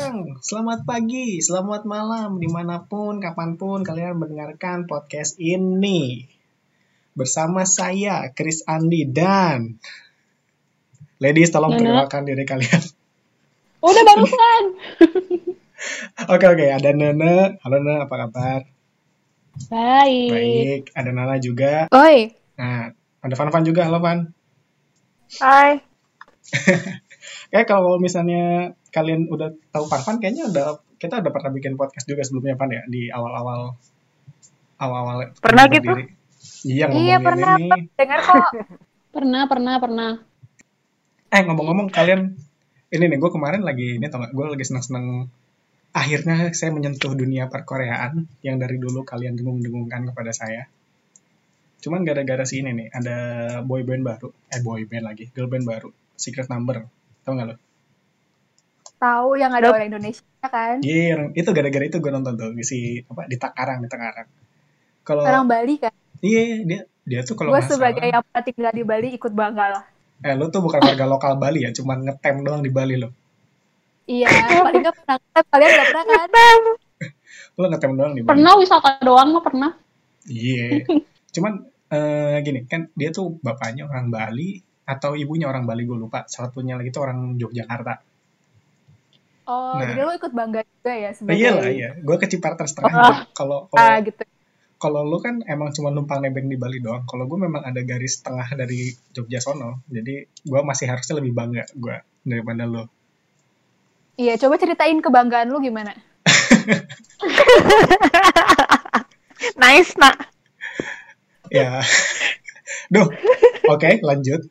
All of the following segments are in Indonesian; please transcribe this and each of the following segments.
siang, selamat pagi, selamat malam, di mana pun, kapan pun kalian mendengarkan podcast ini. Bersama saya, Chris Andi, dan... Ladies, tolong Nana. perkenalkan diri kalian. Udah barusan. Oke, oke, ada Nana. Halo Nana, apa kabar? Baik. Baik, ada Nana juga. Oi. Nah, ada Van-Van juga, halo Van. Hai. Kayak kalau misalnya kalian udah tahu Van-Van, kayaknya udah kita udah pernah bikin podcast juga sebelumnya Van ya di awal-awal awal-awal Pernah gitu? berdiri. Iya ngomongin Iya pernah. ini. Dengar kok. Pernah, pernah, pernah. Eh ngomong-ngomong kalian ini nih gue kemarin lagi ini tau gak gue lagi seneng-seneng akhirnya saya menyentuh dunia perkoreaan yang dari dulu kalian dengung-dengungkan kepada saya. Cuman gara-gara si ini nih ada boy band baru, eh boy band lagi, girl band baru, Secret Number. Tau gak lo? Tahu yang ada orang Indonesia kan? Iya, yang- itu gara-gara itu gue nonton tuh si apa di Takarang, di Takarang. Kalau Orang Bali kan? iya dia dia tuh kalau Gue sebagai yang pernah tinggal di Bali ikut bangga lah. eh lu tuh bukan warga lokal Bali ya, cuman ngetem doang di Bali lo. Iya, paling nggak pernah. Eh, Kalian nggak pernah kan? Lu ngetem doang di Bali. Pernah wisata doang mah pernah. Iya. Cuman eh, gini kan dia tuh bapaknya orang Bali atau ibunya orang Bali gue lupa. Salah satunya lagi tuh orang Yogyakarta. Oh, Nah. jadi lo ikut bangga juga ya sebagai iya lah iya. Gue kecipratan setengah. Oh. Kalau Ah, kalau gitu. kalau lu kan emang cuma numpang nebeng di Bali doang. Kalau gue memang ada garis tengah dari Jogja sono. Jadi gue masih harusnya lebih bangga gue daripada lo. Iya, coba ceritain kebanggaan lu gimana? Nice, nak. Ya. Duh. Oke, lanjut.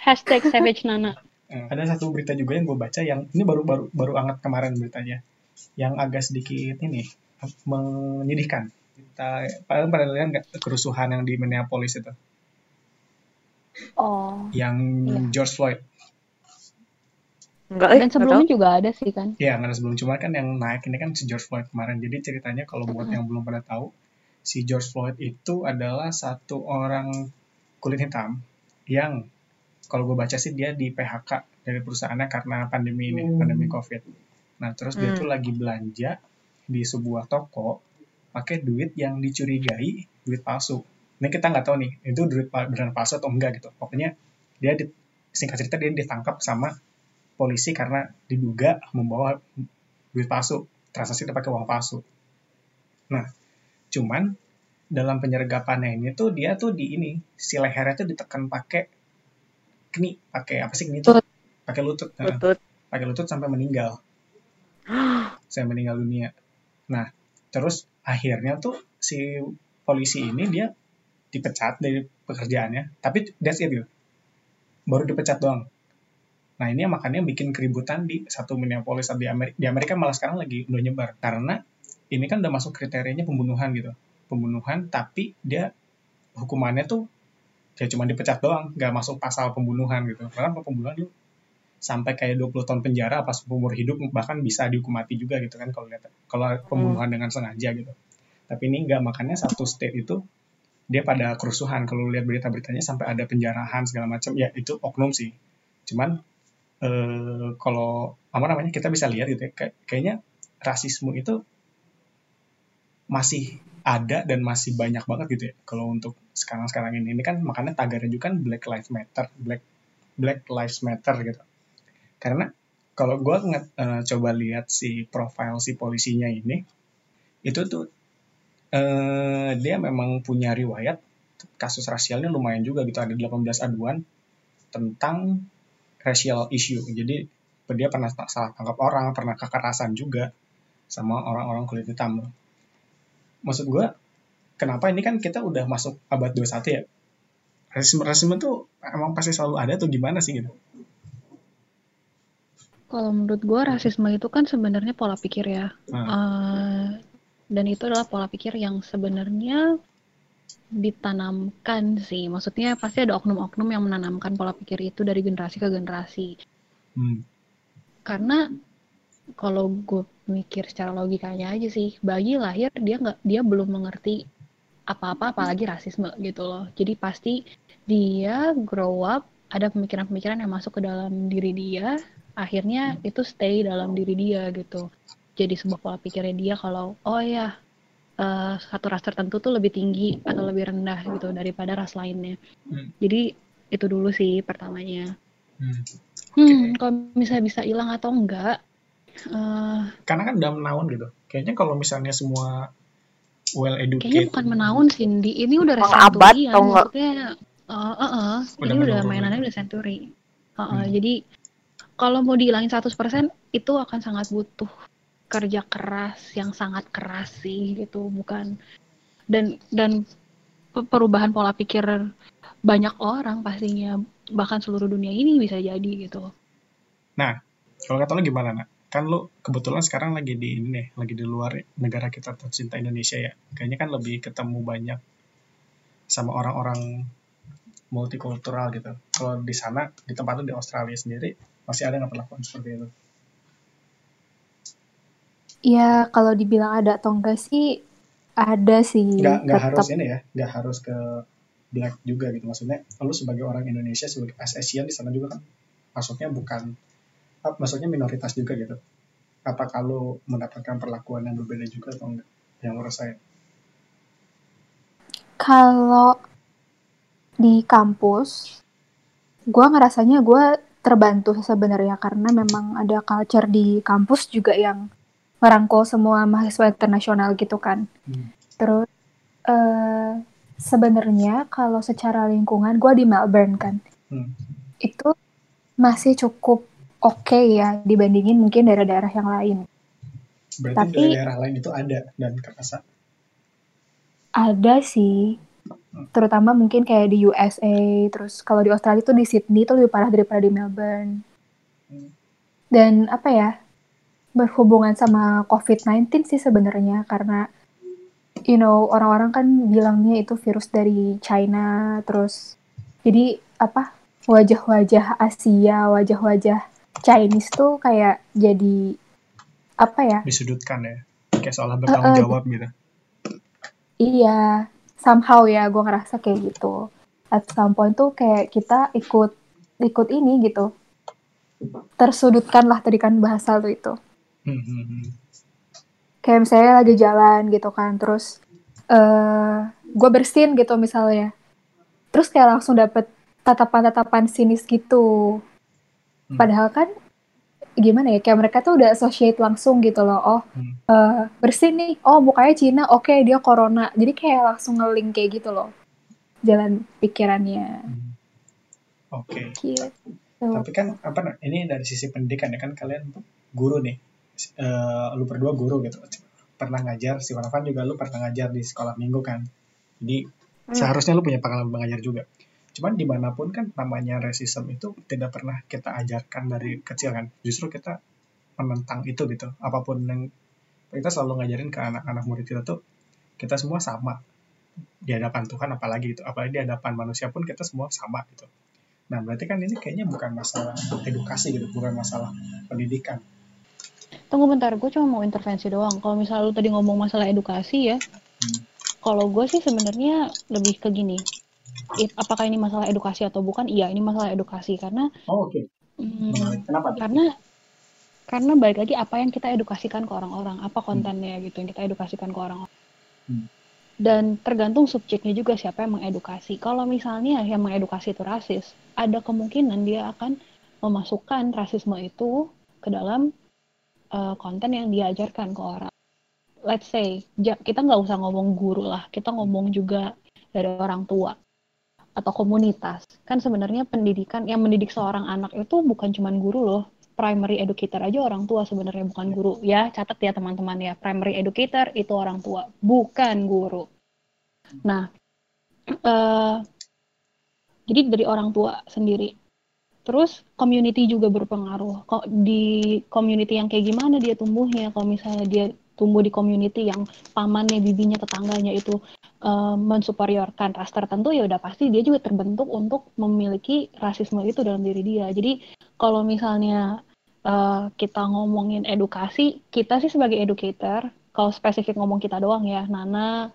Hashtag Savage Nana. Eh, ada satu berita juga yang gue baca yang ini baru baru baru anget kemarin beritanya yang agak sedikit ini menyedihkan kita paling pada lihat nggak kerusuhan yang di Minneapolis itu Oh. yang Iya. George Floyd Enggak, eh. Dan sebelumnya juga ada sih kan. ya nggak ada sebelum cuma kan yang naik ini kan si George Floyd kemarin jadi ceritanya kalau buat yang belum pada tahu si George Floyd itu adalah satu orang kulit hitam yang kalau gue baca sih dia di PHK dari perusahaannya karena pandemi ini Hmm. pandemi COVID nah terus dia Hmm. tuh lagi belanja di sebuah toko pakai duit yang dicurigai duit palsu ini kita nggak tahu nih itu duit beneran palsu atau enggak gitu pokoknya dia di, singkat cerita dia ditangkap sama polisi karena diduga membawa duit palsu transaksi dia pakai uang palsu nah cuman dalam penyergapannya ini tuh dia tuh di ini si lehernya tuh ditekan pakai kni pakai apa sih kni tuh Lutut. pakai lutut Nah, Lutut. pakai lutut sampai meninggal saya meninggal dunia. Nah, terus akhirnya tuh si polisi ini dia dipecat dari pekerjaannya, tapi that's it gitu. Baru dipecat doang. Nah, ini yang makanya bikin keributan di satu Minneapolis di Amerika. Di Amerika malah sekarang lagi udah nyebar karena ini kan udah masuk kriterianya pembunuhan gitu. Pembunuhan tapi dia hukumannya tuh ya cuma dipecat doang, nggak masuk pasal pembunuhan gitu. Karena kalau pembunuhan lu sampai kayak 20 tahun penjara pas umur hidup bahkan bisa dihukum mati juga gitu kan kalau lihat kalau pembunuhan dengan sengaja gitu. Tapi ini enggak makanya satu state itu dia pada kerusuhan. Kalau lihat berita-beritanya sampai ada penjarahan segala macam ya itu oknum sih. Cuman eh, kalau apa namanya kita bisa lihat gitu ya kayak, kayaknya rasisme itu masih ada dan masih banyak banget gitu ya kalau untuk sekarang-sekarang ini. Ini kan makanya tagarnya juga kan Black Lives Matter Black Black Lives Matter gitu. Karena kalau gue coba lihat si profil si polisinya ini itu tuh eh, dia memang punya riwayat kasus rasialnya lumayan juga gitu ada 18 aduan tentang racial issue. Jadi dia pernah salah tangkap orang pernah kekerasan juga sama orang-orang kulit hitam. Maksud gue kenapa ini kan kita udah masuk abad 21 ya rasisme rasisme tuh emang pasti selalu ada tuh gimana sih gitu Kalau menurut gue rasisme itu kan sebenarnya pola pikir ya. Nah. Eh, dan itu adalah pola pikir yang sebenarnya ditanamkan sih. Maksudnya pasti ada oknum-oknum yang menanamkan pola pikir itu dari generasi ke generasi. Hmm. Karena kalau gue mikir secara logikanya aja sih, bayi lahir dia nggak dia belum mengerti apa-apa apalagi rasisme gitu loh. Jadi pasti dia grow up ada pemikiran-pemikiran yang masuk ke dalam diri dia akhirnya itu stay dalam diri dia gitu jadi sebuah pola pikirnya dia kalau oh ya eh, satu ras tertentu tuh lebih tinggi atau lebih rendah gitu daripada ras lainnya Hmm. jadi itu dulu sih pertamanya Hmm. hmm kalau misalnya bisa hilang atau enggak eh, Karena kan udah menaun gitu. Kayaknya kalau misalnya semua well kayaknya educated. bukan menaun Cindy. Ini udah Orang abad resenturian tau nggak? maksudnya eh, eh, eh, Udah ini udah mainannya udah century Eh, eh, Hmm. jadi kalau mau dihilangin 100% itu akan sangat butuh kerja keras yang sangat keras sih gitu. Bukan. Dan dan pe- perubahan pola pikir banyak orang pastinya. Bahkan seluruh dunia ini bisa jadi gitu. Nah, kalau kata lo gimana, nak? Kan lo kebetulan sekarang lagi di ini nih, lagi di luar negara kita tercinta Indonesia ya. Kayaknya kan lebih ketemu banyak sama orang-orang multikultural gitu. Kalau di sana, di tempat lo di Australia sendiri, masih ada nggak perlakuan seperti itu? Ya, kalau dibilang ada atau enggak sih, ada sih. Nggak, nggak harus ini ya, nggak harus ke black juga gitu. Maksudnya, lo sebagai orang Indonesia, sebagai as Asian di sana juga kan, maksudnya bukan, maksudnya minoritas juga gitu. Apa kalau mendapatkan perlakuan yang berbeda juga atau enggak? Yang menurut saya. kalau di kampus, gue ngerasanya gue terbantu sebenarnya karena memang ada culture di kampus juga yang merangkul semua mahasiswa internasional gitu kan. Hmm. Terus eh sebenarnya kalau secara lingkungan gue di Melbourne kan, Hmm. itu masih cukup oke ya dibandingin mungkin daerah-daerah yang lain. Berarti Tapi- daerah lain itu ada dan kerasa. Ada sih, terutama mungkin kayak di USA, terus kalau di Australia tuh di Sydney tuh lebih parah daripada di Melbourne. Hmm. Dan apa ya, berhubungan sama COVID-19 sih sebenarnya karena you know orang-orang kan bilangnya itu virus dari China, terus jadi apa wajah-wajah Asia, wajah-wajah Chinese tuh kayak jadi apa ya? Disudutkan ya. Kayak seolah bertanggung Eh, eh. jawab gitu. Iya, somehow ya gue ngerasa kayak gitu. At some point tuh kayak kita ikut ikut ini gitu. Tersudutkan lah tadi kan bahasa lu itu. Hmm, hmm, hmm. Kayak misalnya lagi jalan gitu kan, terus eh gue bersin gitu misalnya. Terus kayak langsung dapet tatapan-tatapan sinis gitu. Hmm. Padahal kan gimana ya, kayak mereka tuh udah associate langsung gitu loh. Oh, Hmm. eh bersin nih. Oh, mukanya Cina. Oke, dia corona. Jadi kayak langsung nge-link kayak gitu loh. Jalan pikirannya. Hmm. Oke. Gitu. Tapi kan apa ini dari sisi pendidikan ya kan kalian guru nih. Eh, lu berdua guru gitu. Pernah ngajar si Wanafan juga lu pernah ngajar di sekolah minggu kan. Jadi Hmm. seharusnya lu punya pengalaman mengajar juga. Cuman di mana pun kan namanya racism itu tidak pernah kita ajarkan dari kecil kan. Justru kita menentang itu gitu. Apa pun yang kita selalu ngajarin ke anak-anak murid kita tuh kita semua sama di hadapan Tuhan apalagi gitu. Apalagi di hadapan manusia pun kita semua sama gitu. Nah, berarti kan ini kayaknya bukan masalah edukasi gitu, bukan masalah pendidikan. Tunggu bentar, gue cuma mau intervensi doang. Kalau misalnya lu tadi ngomong masalah edukasi ya, Hmm. kalau gue sih sebenarnya lebih ke gini. It- apakah ini masalah edukasi atau bukan? Iya, ini masalah edukasi karena Oh, oke. mm, Menarik. Kenapa? karena karena balik lagi apa yang kita edukasikan ke orang-orang, apa kontennya gitu yang kita edukasikan ke orang-orang. Hmm. Dan tergantung subjeknya juga siapa yang mengedukasi. Kalau misalnya yang mengedukasi itu rasis, ada kemungkinan dia akan memasukkan rasisme itu ke dalam uh, konten yang diajarkan ke orang. Let's say, kita nggak usah ngomong guru lah, kita ngomong juga dari orang tua atau komunitas. Kan sebenarnya pendidikan yang mendidik seorang anak itu bukan cuma guru loh. Primary educator aja orang tua sebenarnya bukan guru. Ya, catat ya teman-teman ya. Primary educator itu orang tua, bukan guru. Nah, eh jadi dari orang tua sendiri. Terus community juga berpengaruh. Kok di community yang kayak gimana dia tumbuhnya? Kalau misalnya dia tumbuh di community yang pamannya, bibinya, tetangganya itu eh, mensuperiorkan ras tertentu, ya udah pasti dia juga terbentuk untuk memiliki rasisme itu dalam diri dia. Jadi kalau misalnya eh, kita ngomongin edukasi, kita sih sebagai educator, kalau spesifik ngomong kita doang ya, Nana,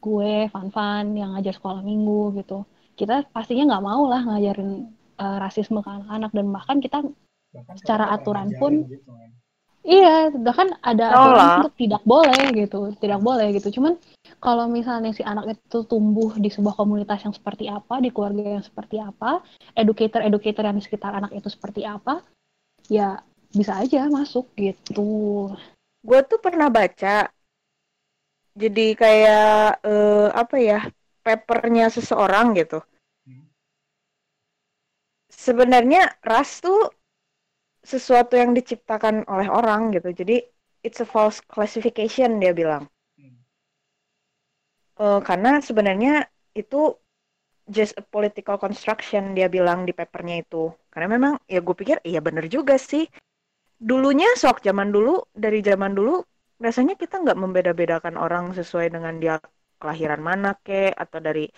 gue, Fan-Fan yang ngajar sekolah minggu gitu, kita pastinya nggak mau lah ngajarin eh, rasisme ke anak-anak dan bahkan kita Bahkan secara aturan pun gitu kan. Iya, bahkan ada Oh aturan lah. untuk tidak boleh gitu, tidak boleh gitu. Cuman kalau misalnya si anak itu tumbuh di sebuah komunitas yang seperti apa, di keluarga yang seperti apa, educator-educator yang di sekitar anak itu seperti apa, ya bisa aja masuk gitu. Gue tuh pernah baca, jadi kayak eh, apa ya, papernya seseorang gitu. Hmm. Sebenarnya ras tuh sesuatu yang diciptakan oleh orang gitu. Jadi it's a false classification dia bilang. Hmm. Eh, karena sebenarnya itu just a political construction dia bilang di papernya itu. Karena memang ya gue pikir iya bener juga sih. Dulunya sok zaman dulu dari zaman dulu rasanya kita nggak membeda-bedakan orang sesuai dengan dia kelahiran mana kek atau dari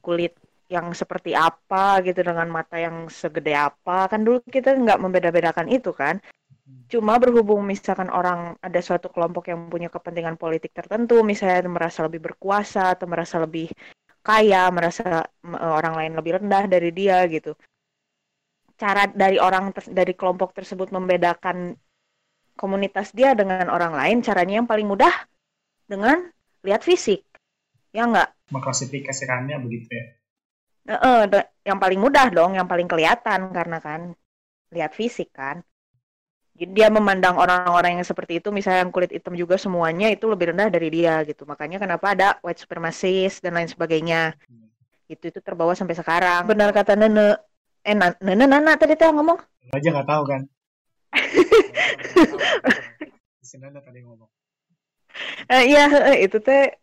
kulit yang seperti apa gitu dengan mata yang segede apa. Kan dulu kita nggak membeda-bedakan itu kan? Cuma berhubung misalkan orang ada suatu kelompok yang punya kepentingan politik tertentu misalnya merasa lebih berkuasa atau merasa lebih kaya merasa mm, orang lain lebih rendah dari dia gitu. Cara dari orang dari kelompok tersebut membedakan komunitas dia dengan orang lain caranya yang paling mudah dengan lihat fisik. Ya nggak? Mengklasifikasikannya begitu ya. Da- yang paling mudah dong, yang paling kelihatan karena kan lihat fisik kan. Jadi dia memandang orang-orang yang seperti itu, misalnya yang kulit hitam juga semuanya itu lebih rendah dari dia gitu. Makanya kenapa ada white supremacist dan lain sebagainya. Hmm. Itu itu terbawa sampai sekarang. Benar kata Nene. Eh, Na- Nene Nana tadi tuh yang ngomong. Aja nggak tahu kan. Tadi ngomong. Eh, iya, eh, itu teh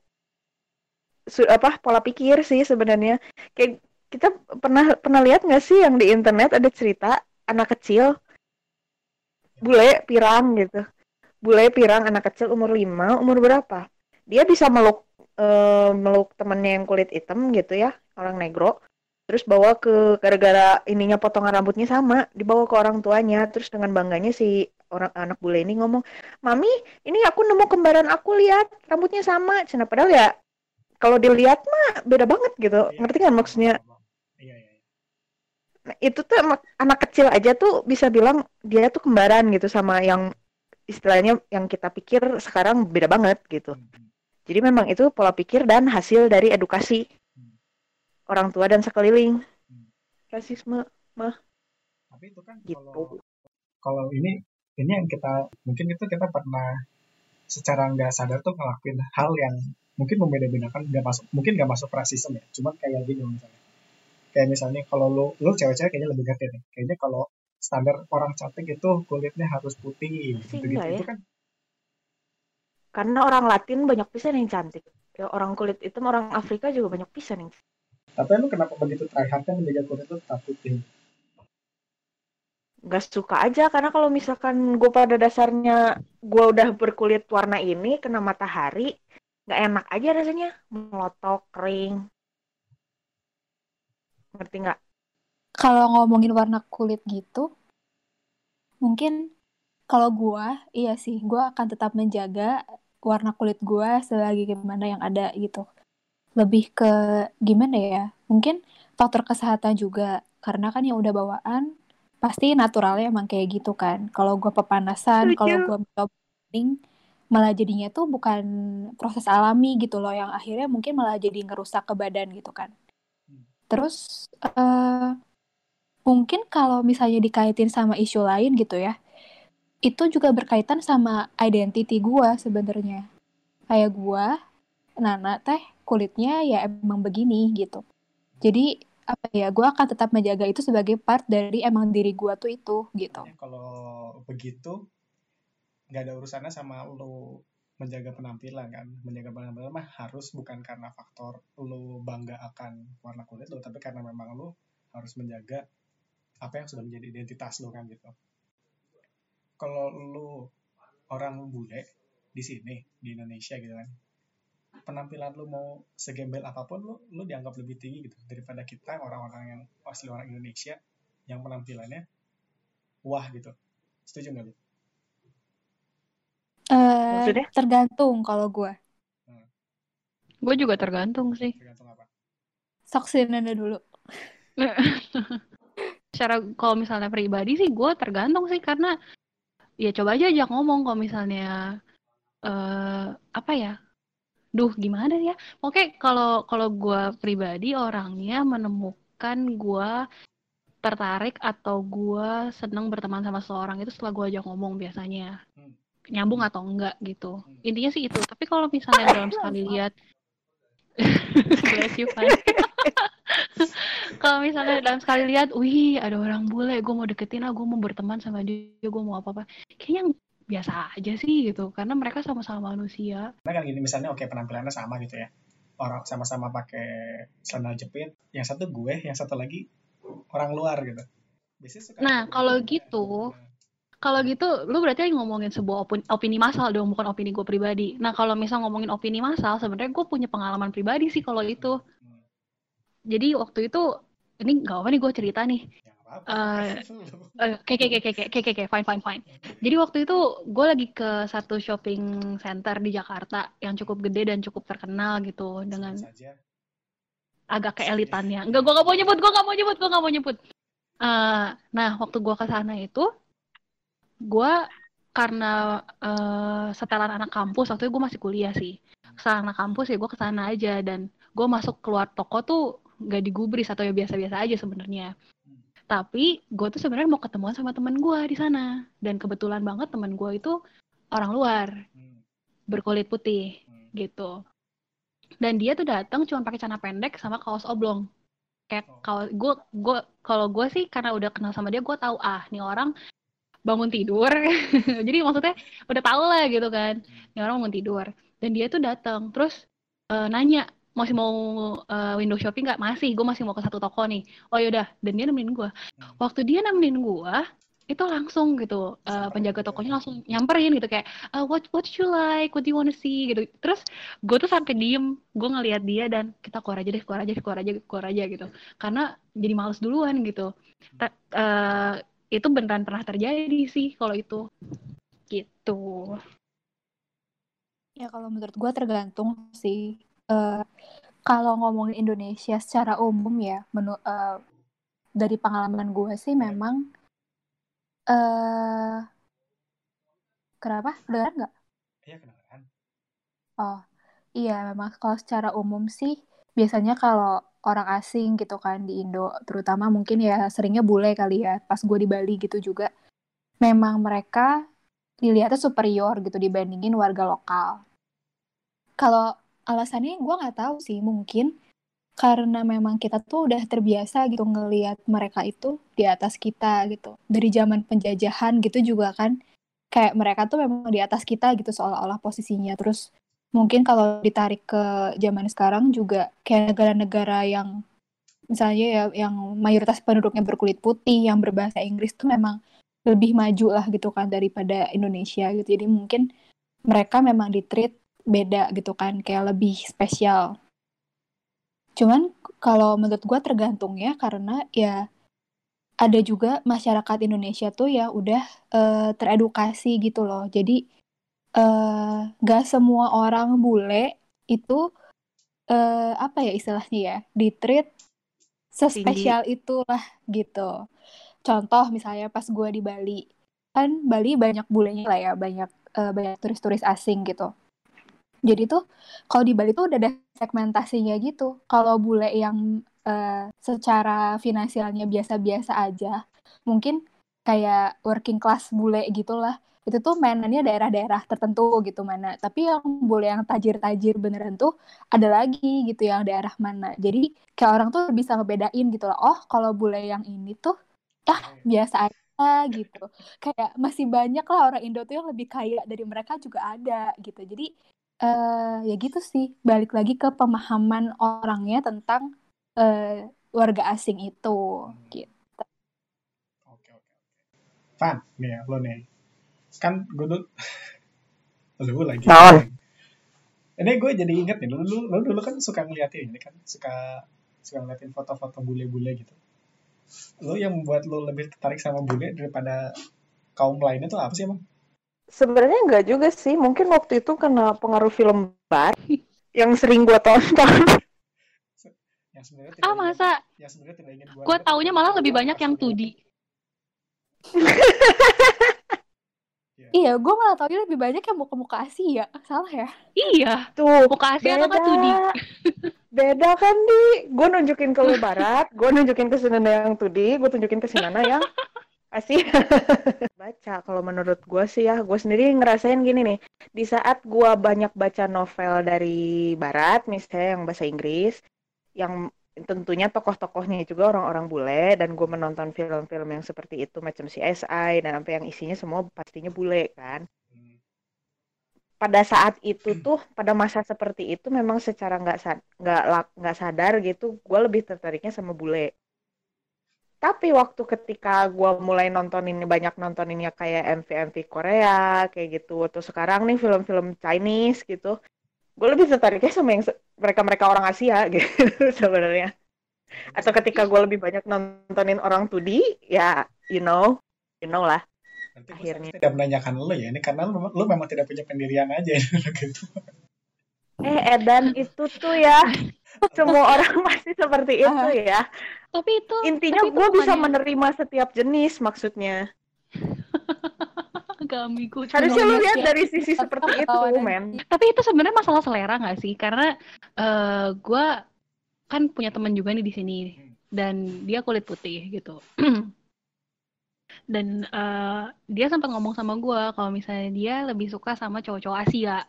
apa pola pikir sih sebenarnya. Kayak kita pernah pernah lihat nggak sih yang di internet ada cerita anak kecil bule pirang gitu. Bule pirang anak kecil umur 5, umur berapa? Dia bisa meluk eh, meluk temennya yang kulit hitam gitu ya, orang negro. Terus bawa ke gara-gara ininya potongan rambutnya sama, dibawa ke orang tuanya. Terus dengan bangganya si orang anak bule ini ngomong, "Mami, ini aku nemu kembaran aku lihat, rambutnya sama." Cina padahal ya kalau dilihat mah beda banget gitu. Iya, Ngerti kan maksudnya? Iya, iya. iya. Nah, itu tuh anak kecil aja tuh bisa bilang dia tuh kembaran gitu sama yang istilahnya yang kita pikir sekarang beda banget gitu. Hmm, hmm. Jadi memang itu pola pikir dan hasil dari edukasi Hmm. orang tua dan sekeliling. Hmm. Rasisme Tapi itu kan gitu. kalau kalau ini ini yang kita mungkin itu kita pernah secara nggak sadar tuh ngelakuin hal yang mungkin membeda-bedakan nggak masuk mungkin nggak masuk rasisme ya cuman kayak gini misalnya kayak misalnya kalau lu lu cewek-cewek kayaknya lebih ngerti nih. Kayaknya kalau standar orang cantik itu kulitnya harus putih Sih, gitu gitu ya. itu kan Karena orang Latin banyak pisan yang cantik. Ya, orang kulit hitam, orang Afrika juga banyak pisan yang tapi lu kenapa begitu try hardnya menjaga kulit lu tetap putih? Nggak suka aja karena kalau misalkan gue pada dasarnya gue udah berkulit warna ini kena matahari nggak enak aja rasanya. Melotok kering ngerti nggak Kalau ngomongin warna kulit gitu, mungkin kalau gua, iya sih, gua akan tetap menjaga warna kulit gua selagi gimana yang ada gitu. Lebih ke gimana ya? Mungkin faktor kesehatan juga, karena kan yang udah bawaan pasti naturalnya emang kayak gitu kan. Kalau gua pepanasan, kalau mencoba kening, malah jadinya tuh bukan proses alami gitu loh, yang akhirnya mungkin malah jadi ngerusak ke badan gitu kan. Terus eh mungkin kalau misalnya dikaitin sama isu lain gitu ya, itu juga berkaitan sama identity gua sebenarnya. Kayak gua, Nana teh kulitnya ya emang begini gitu. Jadi apa ya, gua akan tetap menjaga itu sebagai part dari emang diri gua tuh itu gitu. Makanya kalau begitu nggak ada urusannya sama lu menjaga penampilan kan menjaga penampilan mah harus bukan karena faktor lu bangga akan warna kulit lu tapi karena memang lu harus menjaga apa yang sudah menjadi identitas lu kan gitu kalau lu orang bule di sini di Indonesia gitu kan penampilan lu mau segembel apa pun lu lu dianggap lebih tinggi gitu daripada kita orang-orang yang asli orang Indonesia yang penampilannya wah gitu setuju nggak lu? Eh, Maksudnya? tergantung kalau gua. Gue juga tergantung sih. Tergantung apa? Sok sih Nana dulu. secara kalau misalnya pribadi sih gue tergantung sih karena ya coba aja ajak ngomong kalau misalnya eh apa ya duh gimana ya oke kalau kalau gue pribadi orangnya menemukan gue tertarik atau gue seneng berteman sama seseorang itu setelah gue ajak ngomong biasanya Hmm. Nyambung atau enggak gitu Hmm. intinya sih itu tapi kalau misalnya dalam sekali lihat bless you kalau misalnya dalam sekali lihat wih ada orang bule gue mau deketin ah gue mau berteman sama dia gue mau apa apa kayaknya biasa aja sih gitu karena mereka sama-sama manusia Karena kan gini misalnya oke penampilannya sama gitu ya. Orang sama-sama pakai sandal jepit. Yang satu gue, yang satu lagi orang luar gitu. Biasanya suka Nah, kalau gitu, kalau gitu lu berarti ngomongin sebuah opini, opini massal dong bukan opini gue pribadi nah kalau misal ngomongin opini massal sebenarnya gue punya pengalaman pribadi sih kalau itu Hmm, jadi waktu itu ini nggak apa nih gue cerita nih ya. Eh, Eh, Oke, oke, oke, oke, oke, oke, fine, fine, fine. Jadi waktu itu gue lagi ke satu shopping center di Jakarta yang cukup gede dan cukup terkenal gitu dengan saja. agak keelitannya. Enggak, gue gak mau nyebut, gue gak mau nyebut, gue gak mau nyebut. Eh, nah, waktu gue ke sana itu, gue karena eh, setelan anak kampus, waktu itu gue masih kuliah sih. Setelan anak kampus ya gue ke sana aja dan gue masuk keluar toko tuh gak digubris atau ya biasa-biasa aja sebenarnya. Tapi gue tuh sebenarnya mau ketemuan sama temen gue di sana dan kebetulan banget temen gue itu orang luar berkulit putih gitu. Dan dia tuh datang cuma pakai celana pendek sama kaos oblong. Kayak Oh. kaos gue gue kalau gue sih karena udah kenal sama dia gue tahu ah nih orang bangun tidur. Jadi maksudnya udah tahu lah gitu kan. Nih orang bangun tidur. Dan dia tuh datang terus eh, nanya masih mau eh, window shopping nggak? Masih, gue masih mau ke satu toko nih. Oh yaudah, dan dia nemenin gue. Hmm. Waktu dia nemenin gue, itu langsung gitu eh, penjaga tokonya langsung nyamperin gitu kayak "Uh, what what you like, what do you wanna see gitu. Terus gue tuh sampai diem, gue ngeliat dia dan kita keluar aja deh, keluar aja, keluar aja, keluar aja gitu. Karena jadi males duluan gitu. Ta- eh, itu beneran pernah terjadi sih kalau itu gitu. Ya kalau menurut gue tergantung sih. Eh, kalau ngomongin Indonesia secara umum ya, menu, eh, dari pengalaman gue sih memang eh kenapa? Dengar nggak? Iya kedengeran. Oh, iya memang kalau secara umum sih biasanya kalau orang asing gitu kan di Indo, terutama mungkin ya seringnya bule kali ya, pas gue di Bali gitu juga, memang mereka dilihatnya superior gitu dibandingin warga lokal. Kalau alasannya gue nggak tahu sih, mungkin karena memang kita tuh udah terbiasa gitu ngelihat mereka itu di atas kita gitu. Dari zaman penjajahan gitu juga kan, kayak mereka tuh memang di atas kita gitu seolah-olah posisinya. Terus mungkin kalau ditarik ke zaman sekarang juga kayak negara-negara yang misalnya ya yang mayoritas penduduknya berkulit putih, yang berbahasa Inggris tuh memang lebih maju lah gitu kan daripada Indonesia gitu. Jadi mungkin mereka memang di-treat beda gitu kan, kayak lebih spesial. Cuman kalau menurut gue tergantung ya karena ya ada juga masyarakat Indonesia tuh ya udah eh, teredukasi gitu loh. Jadi eh gak semua orang bule itu eh apa ya istilahnya ya di-treat sespesial itulah gitu. Contoh misalnya pas gue di Bali, kan Bali banyak bulenya lah ya, banyak eh, banyak turis-turis asing gitu. Jadi tuh kalau di Bali tuh udah ada segmentasinya gitu. Kalau bule yang eh, secara finansialnya biasa-biasa aja, mungkin kayak working class bule gitulah. Itu tuh mainannya daerah-daerah tertentu gitu mana. Tapi yang bule yang tajir-tajir beneran tuh ada lagi gitu yang daerah mana. Jadi kayak orang tuh bisa ngebedain gitu lah. Oh, kalau bule yang ini tuh ah biasa aja gitu. Kayak masih banyak lah orang Indo tuh yang lebih kaya dari mereka juga ada gitu. Jadi eh ya gitu sih. Balik lagi ke pemahaman orangnya tentang eh, warga asing itu gitu. Oke oke. Fan, nih ya, lo nih kan gue dulu lu lagi. Naon. ini gue jadi inget nih lu dulu lu dulu kan suka ngeliatin ini kan suka suka ngeliatin foto-foto bule-bule gitu. Lu yang membuat lu lebih tertarik sama bule daripada kaum lainnya tuh apa sih emang sebenarnya enggak juga sih mungkin waktu itu karena pengaruh film bar yang sering gue tonton. Yang sebenarnya ah masa? yang sebenarnya tidak ingin gue taunya malah lebih banyak yang tudi. Yeah. Iya, gue malah tau lebih banyak yang muka-muka Asia. Salah ya? Iya. Tuh, muka Asia beda. atau Tudi? beda kan, Di. Gue nunjukin ke lu Barat, gue nunjukin ke Sinana yang Tudi, gue tunjukin ke Sinana yang Asia. baca, kalau menurut gue sih ya, gue sendiri ngerasain gini nih. Di saat gue banyak baca novel dari Barat, misalnya yang bahasa Inggris, yang tentunya tokoh-tokohnya juga orang-orang bule, dan gue menonton film-film yang seperti itu, macam CSI, dan apa yang isinya semua pastinya bule, kan Hmm. pada saat itu tuh pada masa seperti itu memang secara nggak nggak nggak sadar gitu gue lebih tertariknya sama bule tapi waktu ketika gue mulai nonton ini banyak nonton ini kayak MV MV Korea kayak gitu atau sekarang nih film-film Chinese gitu gue lebih tertariknya sama yang mereka mereka orang Asia gitu sebenarnya atau ketika gue lebih banyak nontonin orang 2D ya you know you know lah Nanti akhirnya. tidak menanyakan lo ya ini karena lu, memang- lu memang tidak punya pendirian aja gitu. eh Edan itu tuh ya semua orang pasti seperti itu Ah. ya Tapi itu intinya gue bisa menerima setiap jenis maksudnya kami gue harusnya lu lihat dari sisi seperti itu men Tapi itu sebenarnya masalah selera nggak sih? Karena eh gue kan punya teman juga nih di sini dan dia kulit putih gitu. dan eh, dia sempat ngomong sama gue kalau misalnya dia lebih suka sama cowok-cowok Asia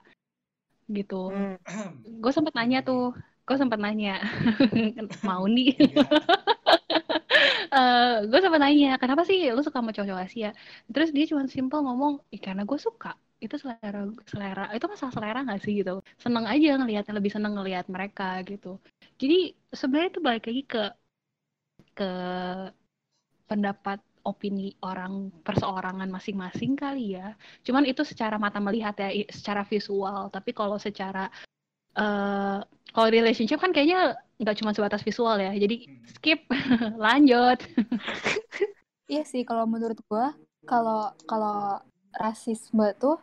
gitu. Hmm. Gue sempat nanya tuh, gue sempat nanya mau nih. gue sempat nanya kenapa sih lu suka sama cowok-cowok Asia? Terus dia cuma simpel ngomong, "Ih, karena gue suka. Itu selera selera itu masalah selera nggak sih gitu? Seneng aja ngelihatnya lebih seneng ngelihat mereka gitu. Jadi sebenarnya itu balik lagi ke ke pendapat opini orang perseorangan masing-masing kali ya. Cuman itu secara mata melihat ya secara visual. Tapi kalau secara eh kalau relationship kan kayaknya nggak cuma sebatas visual ya jadi Hmm. skip lanjut Iya sih, kalau menurut gua, kalau kalau rasisme tuh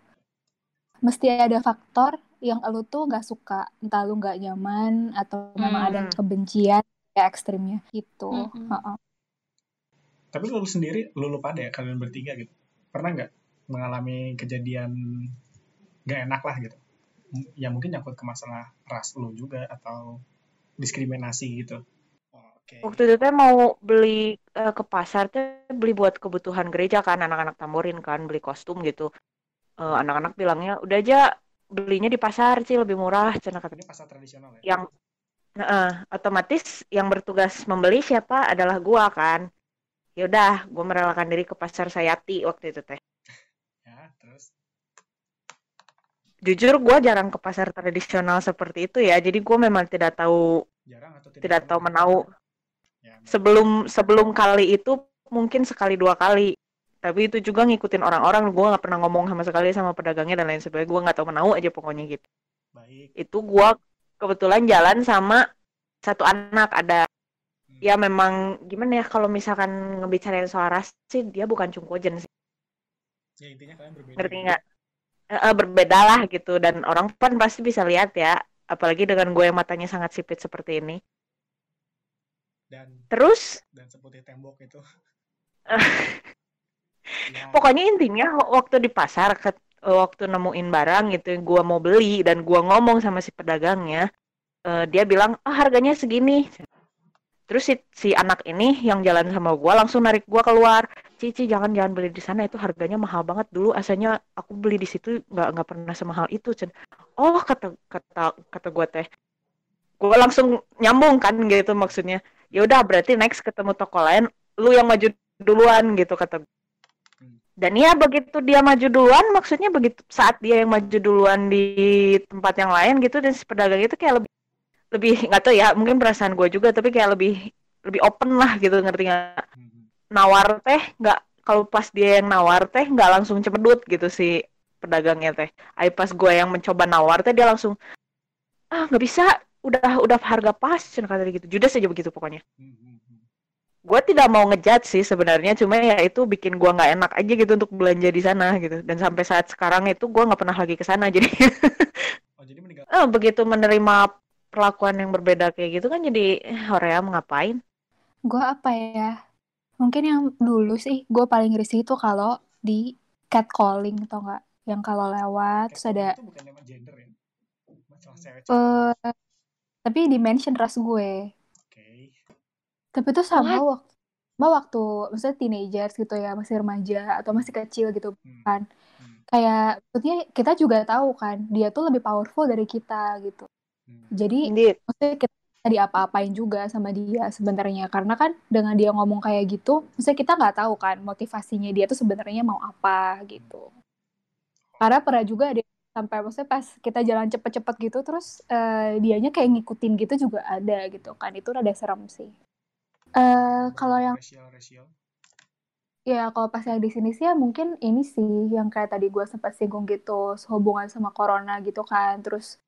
mesti ada faktor yang lu tuh nggak suka, entah lu nggak nyaman atau memang ada Hmm. kebencian kayak ekstrimnya gitu. Mm-mm. Heeh. Tapi lu sendiri, lu lu pada ya kalian bertiga gitu. Pernah nggak mengalami kejadian nggak enak lah gitu? Ya mungkin nyangkut ke masalah ras lu juga atau diskriminasi gitu. Oke. waktu itu teh mau beli eh, ke pasar teh beli buat kebutuhan gereja kan anak-anak tamborin kan beli kostum gitu Eh, anak-anak bilangnya udah aja belinya di pasar sih lebih murah cina kata Ini pasar tradisional ya? yang Nah, otomatis yang bertugas membeli siapa adalah gua kan. Ya udah, gua merelakan diri ke pasar Sayati waktu itu teh. Ya, terus Jujur gua jarang ke pasar tradisional seperti itu ya. Jadi gua memang tidak tahu jarang atau tidak, tidak tahu menau. Ya, Sebelum sebelum kali itu mungkin sekali dua kali. Tapi itu juga ngikutin orang-orang. Gua nggak pernah ngomong sama sekali sama pedagangnya dan lain sebagainya. Gua nggak tahu menau aja pokoknya gitu. baik. Itu gua kebetulan jalan sama satu anak ada Hmm. ya memang gimana ya kalau misalkan ngebicarain soal ras sih dia bukan cungkojen sih Ya intinya kalian berbeda. ngerti nggak Eh, eh, berbeda lah gitu. Dan orang kan pasti bisa lihat ya. Apalagi dengan gue yang matanya sangat sipit seperti ini. Dan terus? dan seputih tembok itu. ya, pokoknya intinya waktu di pasar ke- waktu nemuin barang gitu gue mau beli dan gue ngomong sama si pedagangnya eh, dia bilang ah harganya segini. Terus si, si anak ini yang jalan sama gue langsung narik gue keluar cici jangan jangan beli di sana itu harganya mahal banget dulu asalnya aku beli di situ nggak nggak pernah semahal itu Cen. oh kata kata kata gue teh gue langsung nyambung kan gitu maksudnya ya udah berarti next ketemu toko lain lu yang maju duluan gitu kata dan ya begitu dia maju duluan, maksudnya begitu saat dia yang maju duluan di tempat yang lain gitu dan si pedagang itu kayak lebih lebih nggak tahu ya, mungkin perasaan gue juga tapi kayak lebih lebih open lah gitu ngerti nggak? Hmm. Nawar teh nggak kalau pas dia yang nawar teh nggak langsung cemedut gitu si pedagangnya teh. Ay pas gue yang mencoba nawar teh dia langsung ah nggak bisa udah udah harga pas cina kata dia gitu judes aja begitu pokoknya gue tidak mau ngejudge sih sebenarnya cuma ya itu bikin gue nggak enak aja gitu untuk belanja di sana gitu dan sampai saat sekarang itu gue nggak pernah lagi ke sana jadi Oh jadi meninggal. eh, begitu menerima perlakuan yang berbeda kayak gitu kan jadi Korea mau ngapain? Gue apa ya? Mungkin yang dulu sih gue paling risih itu kalau di catcalling atau enggak yang kalau lewat terus ada itu bukan nama gender ya masalah cewek eh tapi di mention ras gue oke tapi itu sama waktu sama waktu maksudnya teenagers gitu ya masih remaja atau masih kecil gitu Hmm. kan Hmm. kayak maksudnya kita juga tahu kan dia tuh lebih powerful dari kita gitu Hmm. jadi Indeed. maksudnya kita diapa-apain juga sama dia sebenarnya. Karena kan dengan dia ngomong kayak gitu maksudnya kita nggak tahu kan motivasinya dia tuh sebenarnya mau apa gitu. Karena pernah juga ada sampai maksudnya pas kita jalan cepet-cepet gitu terus eh, dianya kayak ngikutin gitu juga ada gitu kan. Itu rada serem sih. Eh kalau yang racial racial Ya, kalau pas yang di sini sih ya mungkin ini sih yang kayak tadi gue sempat singgung gitu, sehubungan sama corona gitu kan. Terus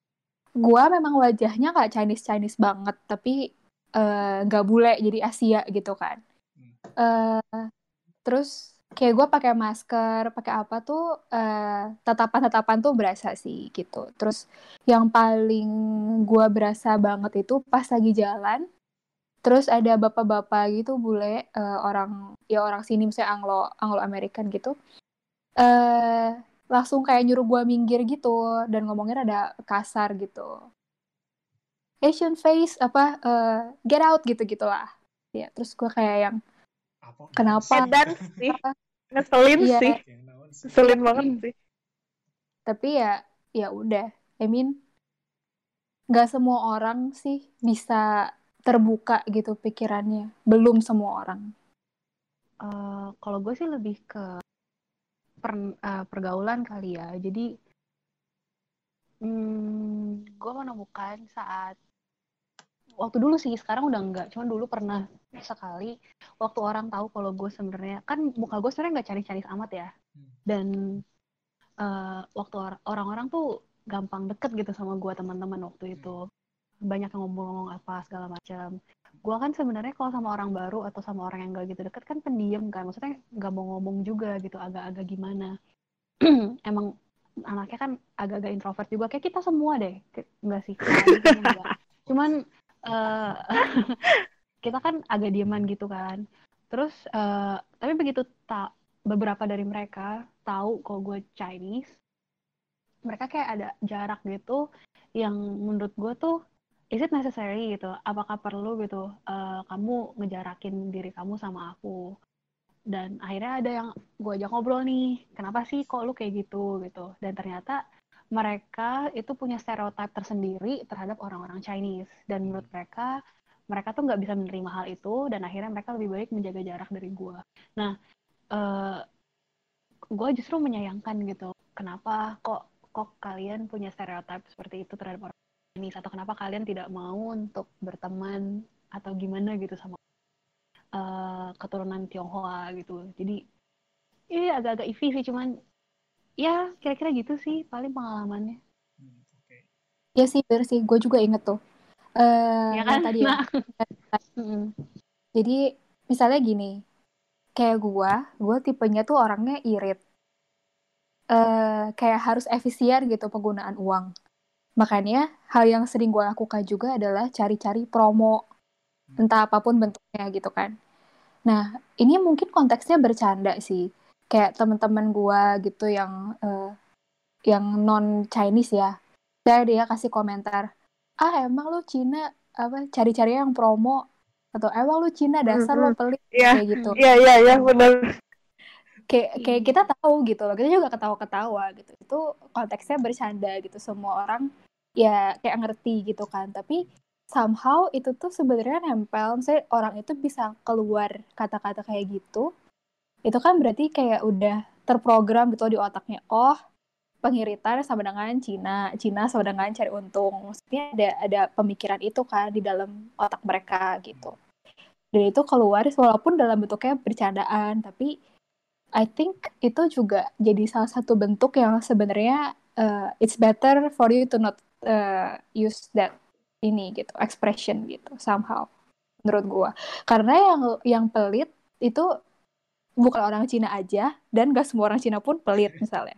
gue memang wajahnya kayak Chinese-Chinese banget, tapi eh, nggak bule jadi Asia gitu kan. eh terus kayak gue pakai masker, pakai apa tuh eh, tatapan-tatapan tuh berasa sih gitu. Terus yang paling gue berasa banget itu pas lagi jalan, terus ada bapak-bapak gitu bule eh, orang ya orang sini misalnya Anglo Anglo American gitu eh langsung kayak nyuruh gua minggir gitu dan ngomongnya ada kasar gitu Asian face apa eh, get out gitu gitulah ya terus gua kayak yang apa Kenapa? Edan sih. Ngeselin Iya. sih. Ngeselin banget sih. tapi ya ya udah I mean nggak semua orang sih bisa terbuka gitu pikirannya belum semua orang Eh, kalau gue sih lebih ke per- eh, pergaulan kali ya. Jadi, hmm, gue menemukan saat waktu dulu sih, sekarang udah enggak. Cuman dulu pernah sekali waktu orang tahu kalau gue sebenarnya kan muka gue sebenarnya nggak cari-cari amat ya. Hmm. Dan eh, waktu or- orang-orang tuh gampang deket gitu sama gue teman-teman waktu itu. Banyak yang ngomong-ngomong apa segala macam gue kan sebenarnya kalau sama orang baru atau sama orang yang gak gitu deket kan pendiam kan. Maksudnya nggak mau ngomong juga gitu agak-agak gimana. Emang anaknya kan agak-agak introvert juga. Kayak kita semua deh. Enggak sih? Enggak. cuman eh, kita kan agak dieman gitu kan. Terus eh, tapi begitu tak beberapa dari mereka tahu kalau gue Chinese mereka kayak ada jarak gitu yang menurut gue tuh is it necessary gitu? Apakah perlu gitu eh, kamu ngejarakin diri kamu sama aku? Dan akhirnya ada yang gue ajak ngobrol nih kenapa sih kok lu kayak gitu gitu. Dan ternyata mereka itu punya stereotip tersendiri terhadap orang-orang Chinese. Dan menurut mereka mereka tuh nggak bisa menerima hal itu dan akhirnya mereka lebih baik menjaga jarak dari gue nah eh gue justru menyayangkan gitu kenapa kok kok kalian punya stereotip seperti itu terhadap orang Chinese atau kenapa kalian tidak mau untuk berteman atau gimana gitu sama eh, keturunan Tionghoa gitu. Jadi ini agak-agak iffy sih cuman ya kira-kira gitu sih paling pengalamannya. Hmm, oke. Ya sih bener sih gue juga inget tuh. Eh ya kan? tadi ya. Nah. Jadi misalnya gini, kayak gua, gua tipenya tuh orangnya irit. eh kayak harus efisien gitu penggunaan uang. Makanya hal yang sering gua lakukan juga adalah cari-cari promo, entah apa pun bentuknya gitu kan. Nah, ini mungkin konteksnya bercanda sih. Kayak teman-teman gua gitu yang eh, yang non Chinese ya. Saya dia kasih komentar, "Ah, emang lu Cina apa cari-cari yang promo atau emang lu Cina dasar lu pelit Iya. kayak gitu." Iya, iya, iya, benar. kayak kayak kita tahu gitu loh kita juga ketawa-ketawa gitu itu konteksnya bercanda gitu semua orang ya kayak ngerti gitu kan. Tapi somehow itu tuh sebenarnya nempel misalnya orang itu bisa keluar kata-kata kayak gitu. Itu kan berarti kayak udah terprogram gitu di otaknya. Oh pengiritan sama dengan Cina Cina sama dengan cari untung. Maksudnya ada ada pemikiran itu kan di dalam otak mereka gitu. Dan itu keluar walaupun dalam bentuknya bercandaan tapi I think itu juga jadi salah satu bentuk yang sebenarnya uh, it's better for you to not uh, use that ini gitu expression gitu somehow menurut gua karena yang yang pelit itu bukan orang Cina aja dan gak semua orang Cina pun pelit misalnya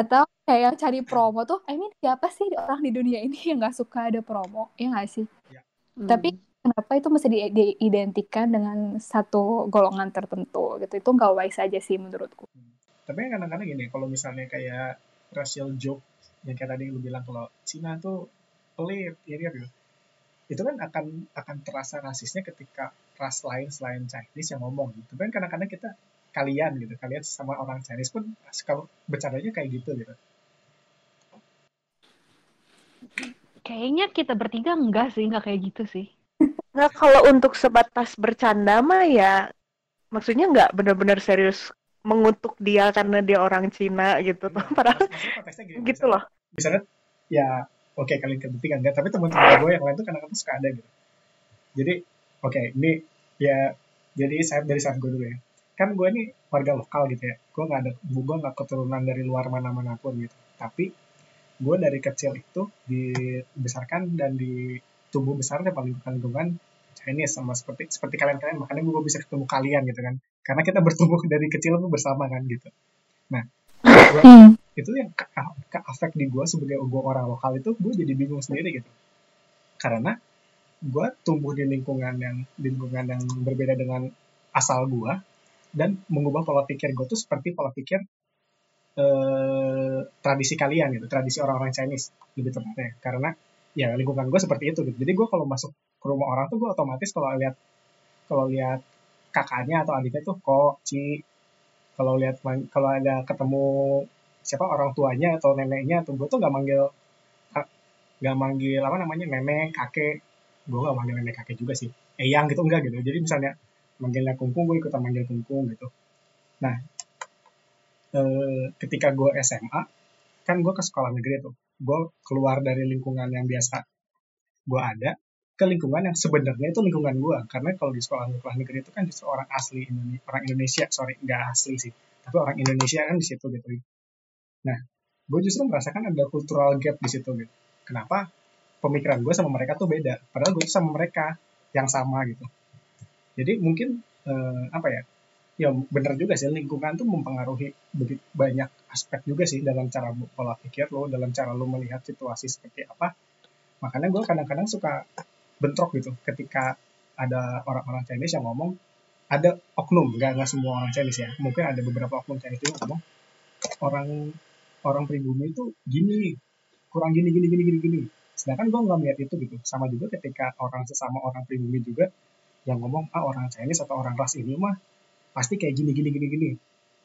Atau kayak yang cari promo tuh, I mean siapa sih orang di dunia ini yang nggak suka ada promo? Ya nggak sih? Hmm. Tapi kenapa itu mesti di- diidentikan dengan satu golongan tertentu gitu? Itu nggak wise aja sih menurutku. tapi kan kadang-kadang gini kalau misalnya kayak racial joke yang kayak tadi lu bilang kalau Cina tuh pelit iri gitu itu kan akan akan terasa rasisnya ketika ras lain selain Chinese yang ngomong gitu. Tapi kan kadang-kadang kita kalian gitu kalian sama orang Chinese pun kalau bercandanya kayak gitu gitu. Kayaknya kita bertiga enggak sih, enggak kayak gitu sih. Nggak kalau untuk sebatas bercanda mah ya maksudnya nggak benar-benar serius mengutuk dia karena dia orang Cina gitu. Tuh. Padahal Maksudnya konteksnya gini, gitu misalnya- loh. misalnya ya oke kalian kebetulan enggak tapi teman-teman gue yang lain tuh kadang-kadang suka ada gitu. Jadi oke ini ya jadi saya dari saat gue dulu ya. Kan gue ini warga lokal gitu ya. Gue nggak ada gue nggak keturunan dari luar mana-mana pun gitu. Tapi gue dari kecil itu dibesarkan dan ditumbuh besar sama lingkungan-lingkungan Chinese sama seperti seperti kalian-kalian. Makanya gue bisa ketemu kalian gitu kan karena kita bertumbuh dari kecil tuh bersama kan gitu. Nah gua- Hmm. itu yang ke, ke afek di gue sebagai gue orang lokal itu gue jadi bingung sendiri gitu. Karena gue tumbuh di lingkungan yang di lingkungan yang berbeda dengan asal gue dan mengubah pola pikir gue tuh seperti pola pikir eh, tradisi kalian gitu. Tradisi orang-orang Chinese lebih tepatnya. Karena ya lingkungan gue seperti itu gitu. Jadi gue kalau masuk ke rumah orang tuh gue otomatis kalau lihat kalau lihat kakaknya atau adiknya tuh kok ci. Kalau lihat kalau ada ketemu siapa orang tuanya atau neneknya tuh gue tuh gak manggil kak- gak manggil apa namanya nenek kakek. Gue gak manggil nenek kakek juga sih. Eyang gitu enggak gitu. Jadi misalnya manggilnya kungkung gue ikutan manggil kungkung gitu. Nah eh, ketika gue SMA kan gue ke sekolah negeri tuh. Gue keluar dari lingkungan yang biasa gue ada ke lingkungan yang sebenarnya itu lingkungan gue karena kalau di sekolah sekolah negeri itu kan justru orang asli Indonesia orang Indonesia sorry nggak asli sih. Tapi orang Indonesia kan di situ gitu. Nah gue justru merasakan ada cultural gap di situ gitu. Kenapa? Pemikiran gue sama mereka tuh beda. Padahal gue sama mereka yang sama gitu. Jadi mungkin eh, apa ya ya bener juga sih lingkungan tuh mempengaruhi begitu banyak aspek juga sih dalam cara pola pikir lo dalam cara lo melihat situasi seperti apa. Makanya gue kadang-kadang suka bentrok gitu. Ketika ada orang-orang Chinese yang ngomong ada oknum nggak nggak semua orang Chinese ya. Mungkin ada beberapa oknum Chinese juga ngomong orang orang pribumi itu gini kurang gini gini gini gini gini. Sedangkan gue nggak melihat itu gitu. Sama juga ketika orang sesama orang pribumi juga yang ngomong ah orang Chinese atau orang ras ini mah pasti kayak gini gini gini gini.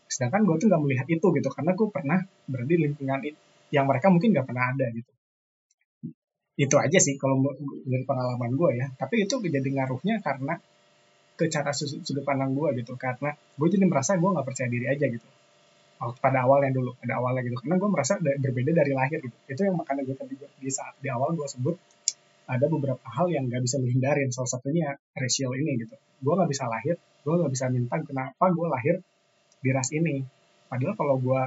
Sedangkan gue tuh nggak melihat itu gitu karena gue pernah berada lingkungan it- yang mereka mungkin nggak pernah ada gitu itu aja sih kalau dari pengalaman gue ya. Tapi itu jadi ngaruhnya karena ke cara sudut pandang gue gitu. Karena gue jadi merasa gue nggak percaya diri aja gitu. Pada awalnya dulu pada awalnya gitu. Karena gue merasa da- berbeda dari lahir gitu. Itu yang makanya gue tadi di saat di awal gue sebut ada beberapa hal yang nggak bisa lu hindarin salah satunya racial ini gitu. Gue nggak bisa lahir gue nggak bisa minta kenapa gue lahir di ras ini. Padahal kalau gue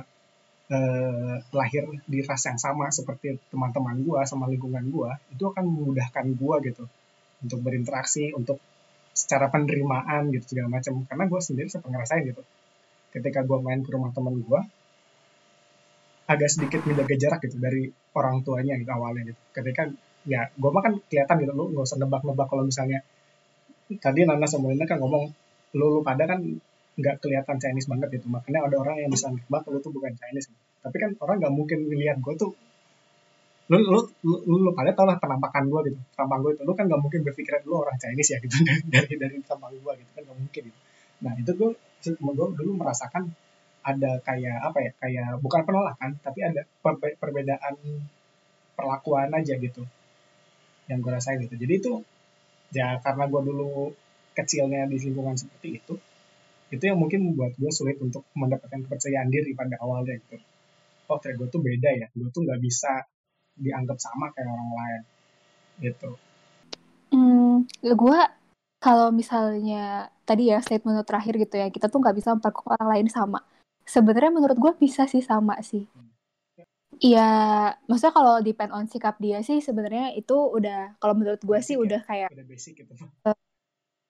eh, lahir di ras yang sama seperti teman-teman gue sama lingkungan gue itu akan memudahkan gue gitu untuk berinteraksi untuk secara penerimaan gitu segala macam. Karena gue sendiri sempat ngerasain gitu ketika gue main ke rumah teman gue agak sedikit menjaga jarak gitu dari orang tuanya gitu awalnya gitu. Ketika ya gue mah kan kelihatan gitu lu nggak usah nebak-nebak kalau misalnya tadi Nana sama Lina kan ngomong lu lu pada kan nggak kelihatan Chinese banget gitu. Makanya ada orang yang bisa nebak lu tuh bukan Chinese tapi kan orang nggak mungkin ngelihat gue tuh lu lu lu, lu, lu pada tau lah penampakan gue gitu tampang gue itu. Lu kan nggak mungkin berpikiran lu orang Chinese ya gitu dari dari, dari tampang gue gitu kan nggak mungkin gitu. Nah itu gue gue dulu merasakan ada kayak apa ya kayak bukan penolakan tapi ada perbe- perbedaan perlakuan aja gitu yang gue rasain gitu. Jadi itu ya karena gue dulu kecilnya di lingkungan seperti itu itu yang mungkin membuat gue sulit untuk mendapatkan kepercayaan diri pada awalnya gitu oh ternyata gue tuh beda ya gue tuh nggak bisa dianggap sama kayak orang lain gitu Hmm, gue kalau misalnya tadi ya statement lu terakhir gitu ya, kita tuh nggak bisa memperlakukan orang lain sama. Sebenarnya menurut gue bisa sih sama sih. Iya, maksudnya kalau depend on sikap dia sih sebenarnya itu udah kalau menurut gue sih ya? udah kayak udah basic gitu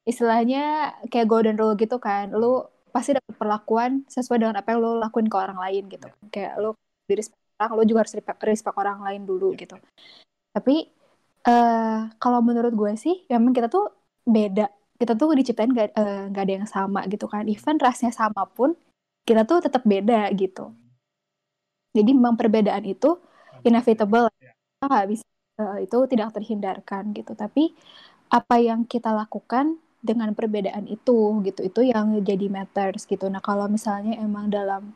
istilahnya kayak golden rule gitu kan. Lu pasti dapat perlakuan sesuai dengan apa yang lo lakuin ke orang lain gitu kayak lo diri orang lo juga harus respect, respect orang lain dulu gitu. Tapi uh, kalau menurut gue sih memang kita tuh beda. Kita tuh diciptain gak, uh, gak ada yang sama gitu kan. Even rasnya sama pun kita tuh tetap beda gitu. Jadi memang perbedaan itu inevitable. kita nggak bisa uh, itu tidak terhindarkan gitu. Tapi apa yang kita lakukan dengan perbedaan itu gitu itu yang jadi matters gitu. Nah kalau misalnya emang dalam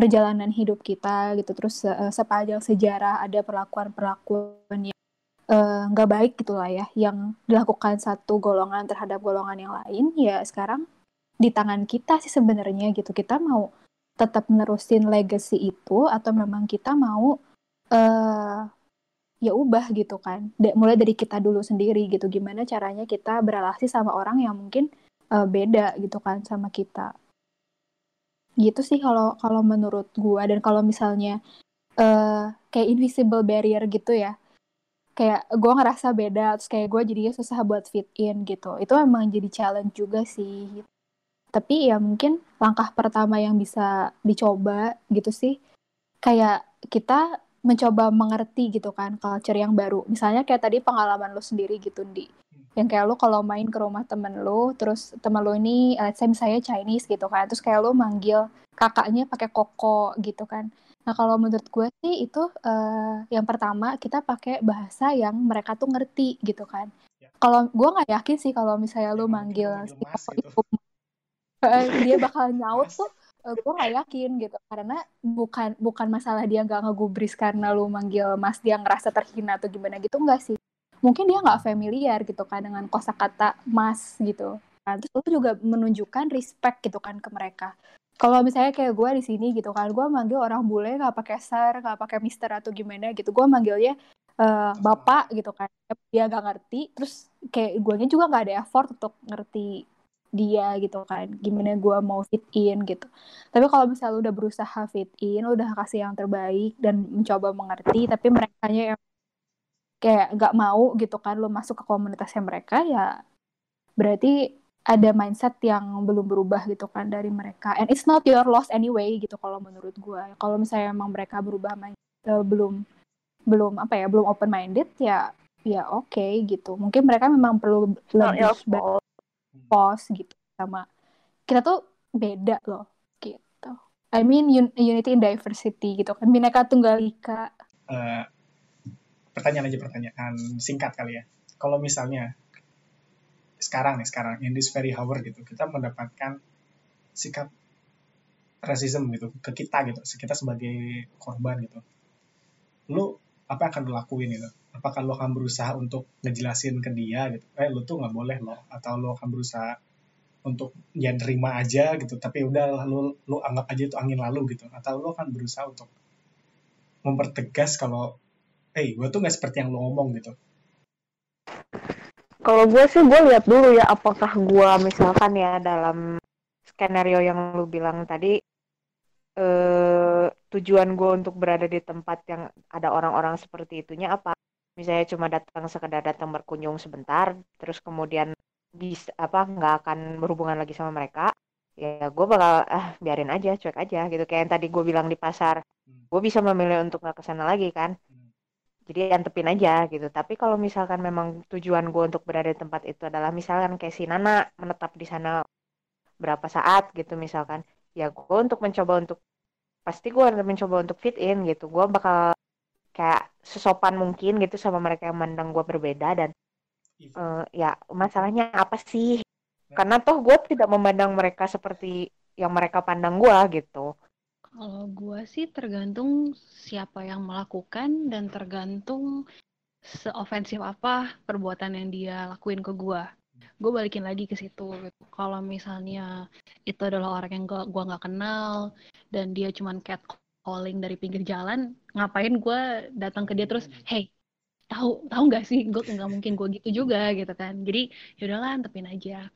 perjalanan hidup kita gitu. Terus uh, sepanjang sejarah ada perlakuan-perlakuan yang eh, nggak uh, baik gitulah ya yang dilakukan satu golongan terhadap golongan yang lain ya sekarang di tangan kita sih sebenarnya gitu. Kita mau tetap nerusin legacy itu atau memang kita mau uh, ya ubah gitu kan. D mulai dari kita dulu sendiri gitu. Gimana caranya kita berrelasi sama orang yang mungkin uh, beda gitu kan sama kita gitu sih kalau kalau menurut gua. Dan kalau misalnya uh, kayak invisible barrier gitu ya. Kayak gua ngerasa beda terus kayak gua jadinya susah buat fit in gitu. Itu emang jadi challenge juga sih. Tapi ya mungkin langkah pertama yang bisa dicoba gitu sih. Kayak kita mencoba mengerti gitu kan culture yang baru. Misalnya kayak tadi pengalaman lo sendiri gitu di yang kayak lo kalau main ke rumah temen lo, terus temen lo ini, let's say misalnya Chinese gitu kan, terus kayak lo manggil kakaknya pakai koko gitu kan. Nah kalau menurut gue sih itu uh, yang pertama kita pakai bahasa yang mereka tuh ngerti gitu kan. Ya. Kalau gue nggak yakin sih kalau misalnya lo manggil, manggil si koko itu, dia bakal nyaut tuh uh, eh, gue gak yakin gitu karena bukan bukan masalah dia nggak ngegubris karena lu manggil mas dia ngerasa terhina atau gimana gitu enggak sih mungkin dia nggak familiar gitu kan dengan kosakata mas gitu. Nah, terus lu juga menunjukkan respect gitu kan ke mereka. Kalau misalnya kayak gue di sini gitu kan gue manggil orang bule nggak pakai sir nggak pakai mister atau gimana gitu. Gue manggilnya uh, bapak gitu kan. Dia nggak ngerti terus kayak gue juga nggak ada effort untuk ngerti dia gitu kan gimana gue mau fit in gitu. Tapi kalau misalnya lu udah berusaha fit in lu udah kasih yang terbaik dan mencoba mengerti tapi mereka yang kayak nggak mau gitu kan lu masuk ke komunitasnya mereka ya berarti ada mindset yang belum berubah gitu kan dari mereka. And it's not your loss anyway gitu kalau menurut gue kalau misalnya emang mereka berubah uh, belum belum apa ya belum open minded ya ya oke okay, gitu. Mungkin mereka memang perlu lebih pos gitu sama kita tuh beda loh gitu. I mean un unity in diversity gitu kan. Bineka tunggal ika. Uh, pertanyaan aja pertanyaan singkat kali ya. Kalau misalnya sekarang nih sekarang in this very hour gitu kita mendapatkan sikap rasisme gitu ke kita gitu kita sebagai korban gitu. Lu apa yang akan lu lakuin gitu? Apakah lo akan berusaha untuk ngejelasin ke dia gitu? Eh lo tuh nggak boleh loh atau lo akan berusaha untuk ya terima aja gitu tapi udah lo lo anggap aja itu angin lalu gitu. Atau lo akan berusaha untuk mempertegas kalau hey, gue tuh nggak seperti yang lo ngomong gitu kalau gue sih gue lihat dulu ya apakah gue misalkan ya dalam skenario yang lo bilang tadi eh, tujuan gue untuk berada di tempat yang ada orang-orang seperti itunya apa misalnya cuma datang sekedar datang berkunjung sebentar terus kemudian bisa apa nggak akan berhubungan lagi sama mereka ya gue bakal ah biarin aja cuek aja gitu kayak yang tadi gue bilang di pasar hmm. gue bisa memilih untuk nggak ke sana lagi kan. Jadi antepin aja gitu. Tapi kalau misalkan memang tujuan gue untuk berada di tempat itu adalah misalkan kayak si Nana menetap di sana berapa saat gitu misalkan ya gue untuk mencoba untuk pasti gue mencoba untuk fit in gitu. Gue bakal kayak sesopan mungkin gitu sama mereka yang mandang gue berbeda dan uh, ya masalahnya apa sih? Nah. karena toh gue tidak memandang mereka seperti yang mereka pandang gue gitu kalau gue sih tergantung siapa yang melakukan dan tergantung seofensif apa perbuatan yang dia lakuin ke gue gue balikin lagi ke situ gitu. kalau misalnya itu adalah orang yang gue nggak kenal dan dia cuman cat calling dari pinggir jalan ngapain gue datang ke dia terus hey tahu tahu nggak sih gue nggak mungkin gue gitu juga gitu kan. Jadi yaudahlah antepin aja.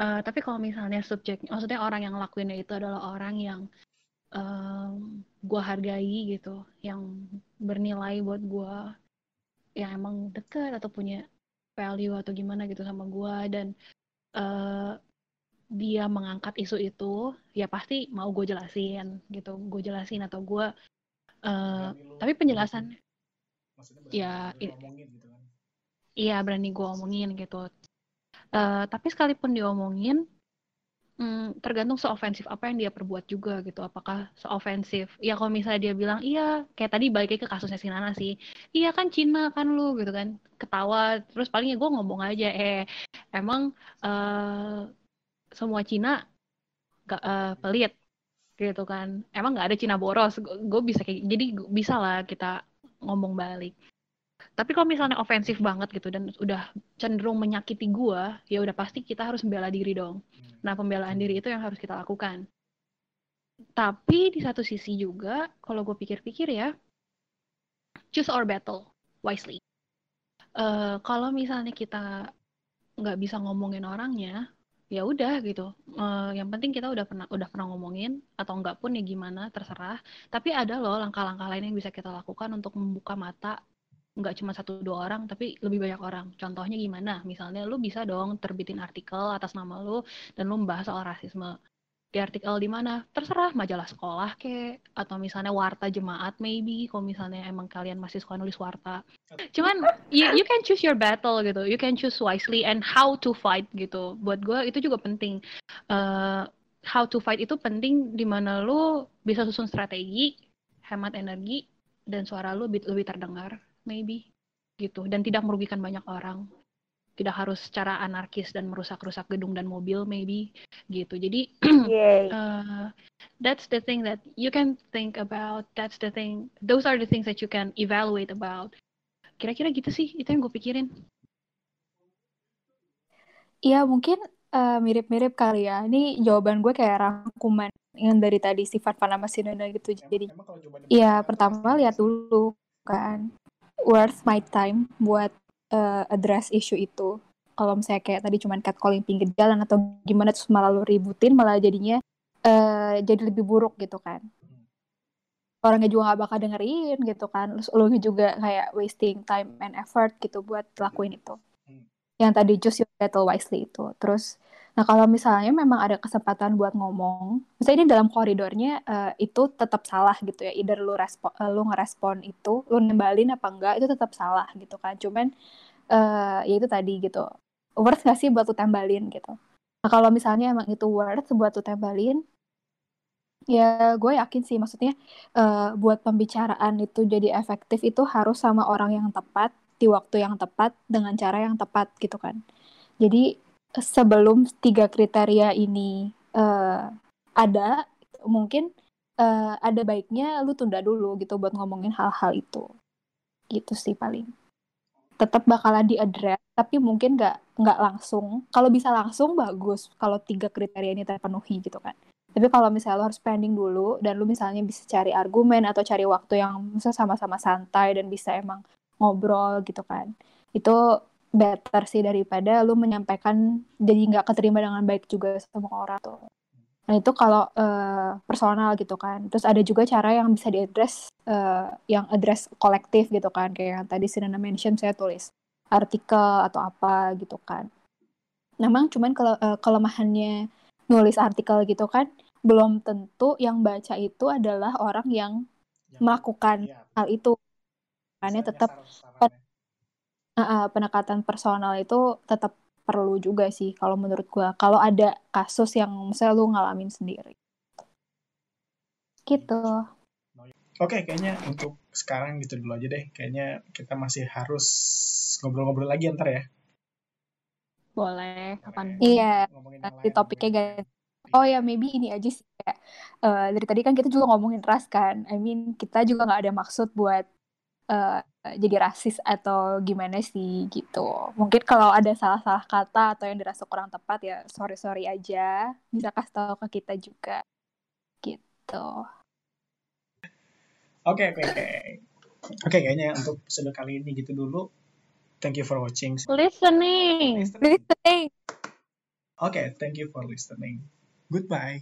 Uh, tapi kalau misalnya subjek maksudnya orang yang lakuinnya itu adalah orang yang um, gue hargai gitu yang bernilai buat gue yang emang deket atau punya value atau gimana gitu sama gue dan uh, dia mengangkat isu itu, ya pasti mau gue jelasin gitu, gue jelasin atau gue uh, Berani tapi penjelasan berani Ya, lu i- ngomongin gitu kan? iya berani gue omongin gitu. Eh, tapi sekalipun diomongin, hmm, tergantung seofensif apa yang dia perbuat juga gitu. Apakah seofensif? Ya kalau misalnya dia bilang, iya, kayak tadi balik ke kasusnya si Nana sih. Iya kan Cina kan lu gitu kan. Ketawa, terus palingnya gue ngomong aja, eh emang eh, semua Cina gak, eh, pelit gitu kan. Emang nggak ada Cina boros. Gue bisa kayak, jadi bisa lah kita ngomong balik. Tapi kalau misalnya ofensif banget gitu dan udah cenderung menyakiti gua, ya udah pasti kita harus membela diri dong. Hmm. Nah, pembelaan diri itu yang harus kita lakukan. Tapi di satu sisi juga, kalau gue pikir-pikir ya, choose our battle wisely. Eh, kalau misalnya kita nggak bisa ngomongin orangnya, ya udah gitu. Eh, yang penting kita udah pernah udah pernah ngomongin atau enggak pun ya gimana, terserah. Tapi ada loh langkah-langkah lain yang bisa kita lakukan untuk membuka mata nggak cuma satu dua orang tapi lebih banyak orang. Contohnya gimana? Misalnya lu bisa dong terbitin artikel atas nama lu dan lu membahas soal rasisme. Di artikel di mana? Terserah majalah sekolah kek atau misalnya warta jemaat maybe kalau misalnya emang kalian masih suka nulis warta. Cuman you, you can choose your battle gitu. You can choose wisely and how to fight gitu. Buat gue itu juga penting. Eh, how to fight itu penting di mana lu bisa susun strategi, hemat energi dan suara lu lebih, lebih terdengar maybe gitu dan tidak merugikan banyak orang. Tidak harus secara anarkis dan merusak-rusak gedung dan mobil maybe gitu. Jadi uh, that's the thing that you can think about. That's the thing. Those are the things that you can evaluate about. Kira-kira gitu sih, itu yang gue pikirin. Iya mungkin eh, mirip-mirip kali ya. Ini jawaban gue kayak rangkuman yang dari tadi sifat Panama Sinona gitu. Jadi Iya, pertama lihat dulu kan worth my time buat uh, address issue itu. Kalau misalnya kayak tadi cuman catcalling pinggir jalan atau gimana terus malah lu ributin malah jadinya uh, jadi lebih buruk gitu kan. Orangnya juga gak bakal dengerin gitu kan. Terus lu juga kayak wasting time and effort gitu buat lakuin itu. Hmm. Yang tadi choose your battle wisely itu. Terus Nah, kalau misalnya memang ada kesempatan buat ngomong, misalnya ini dalam koridornya eh, itu tetap salah gitu ya. Either lu respon, eh, lu ngerespon itu, lu nembalin apa enggak, itu tetap salah gitu kan. Cuman eh ya itu tadi gitu. Worth gak sih buat lu tembalin gitu. Nah, kalau misalnya emang itu worth buat lu tembalin, ya gue yakin sih maksudnya eh, buat pembicaraan itu jadi efektif itu harus sama orang yang tepat di waktu yang tepat dengan cara yang tepat gitu kan. Jadi sebelum tiga kriteria ini eh, ada mungkin eh, ada baiknya lu tunda dulu gitu buat ngomongin hal-hal itu. Gitu sih paling. Tetap bakalan diadres tapi mungkin nggak nggak langsung. Kalau bisa langsung bagus. Kalau tiga kriteria ini terpenuhi gitu kan. Tapi kalau misalnya lu harus pending dulu dan lu misalnya bisa cari argumen atau cari waktu yang misalnya sama-sama santai dan bisa emang ngobrol gitu kan. Itu better sih daripada lu menyampaikan jadi nggak keterima dengan baik juga sama orang tuh. Nah itu kalau uh, personal gitu kan. Terus ada juga cara yang bisa diadres uh, yang address kolektif gitu kan. Kayak yang tadi Sinana mention saya tulis artikel atau apa gitu kan. Memang cuman kele uh, kelemahannya nulis artikel gitu kan belum tentu yang baca itu adalah orang yang, Yang- melakukan iya, hal itu. Makanya tetap. Uh, pendekatan personal itu tetap perlu juga sih kalau menurut gua. Kalau ada kasus yang misalnya lu ngalamin sendiri. Gitu. Oke, kayaknya untuk sekarang gitu dulu aja deh. Kayaknya kita masih harus ngobrol-ngobrol lagi ntar ya. Boleh, kapan? Iya, nanti lain, topiknya ganti. lain. Oh ya, maybe ini aja sih kayak eh, dari tadi kan kita juga ngomongin ras kan. I mean, kita juga nggak ada maksud buat eh, jadi rasis atau gimana sih gitu. Mungkin kalau ada salah-salah kata atau yang dirasa kurang tepat ya sorry-sorry aja. Bisa kasih tahu ke kita juga. Gitu. Oke, oke, oke. Oke, kayaknya untuk episode kali ini gitu dulu. Thank you for watching. Listening. Listening. Listening. Oke, thank you for listening. Goodbye.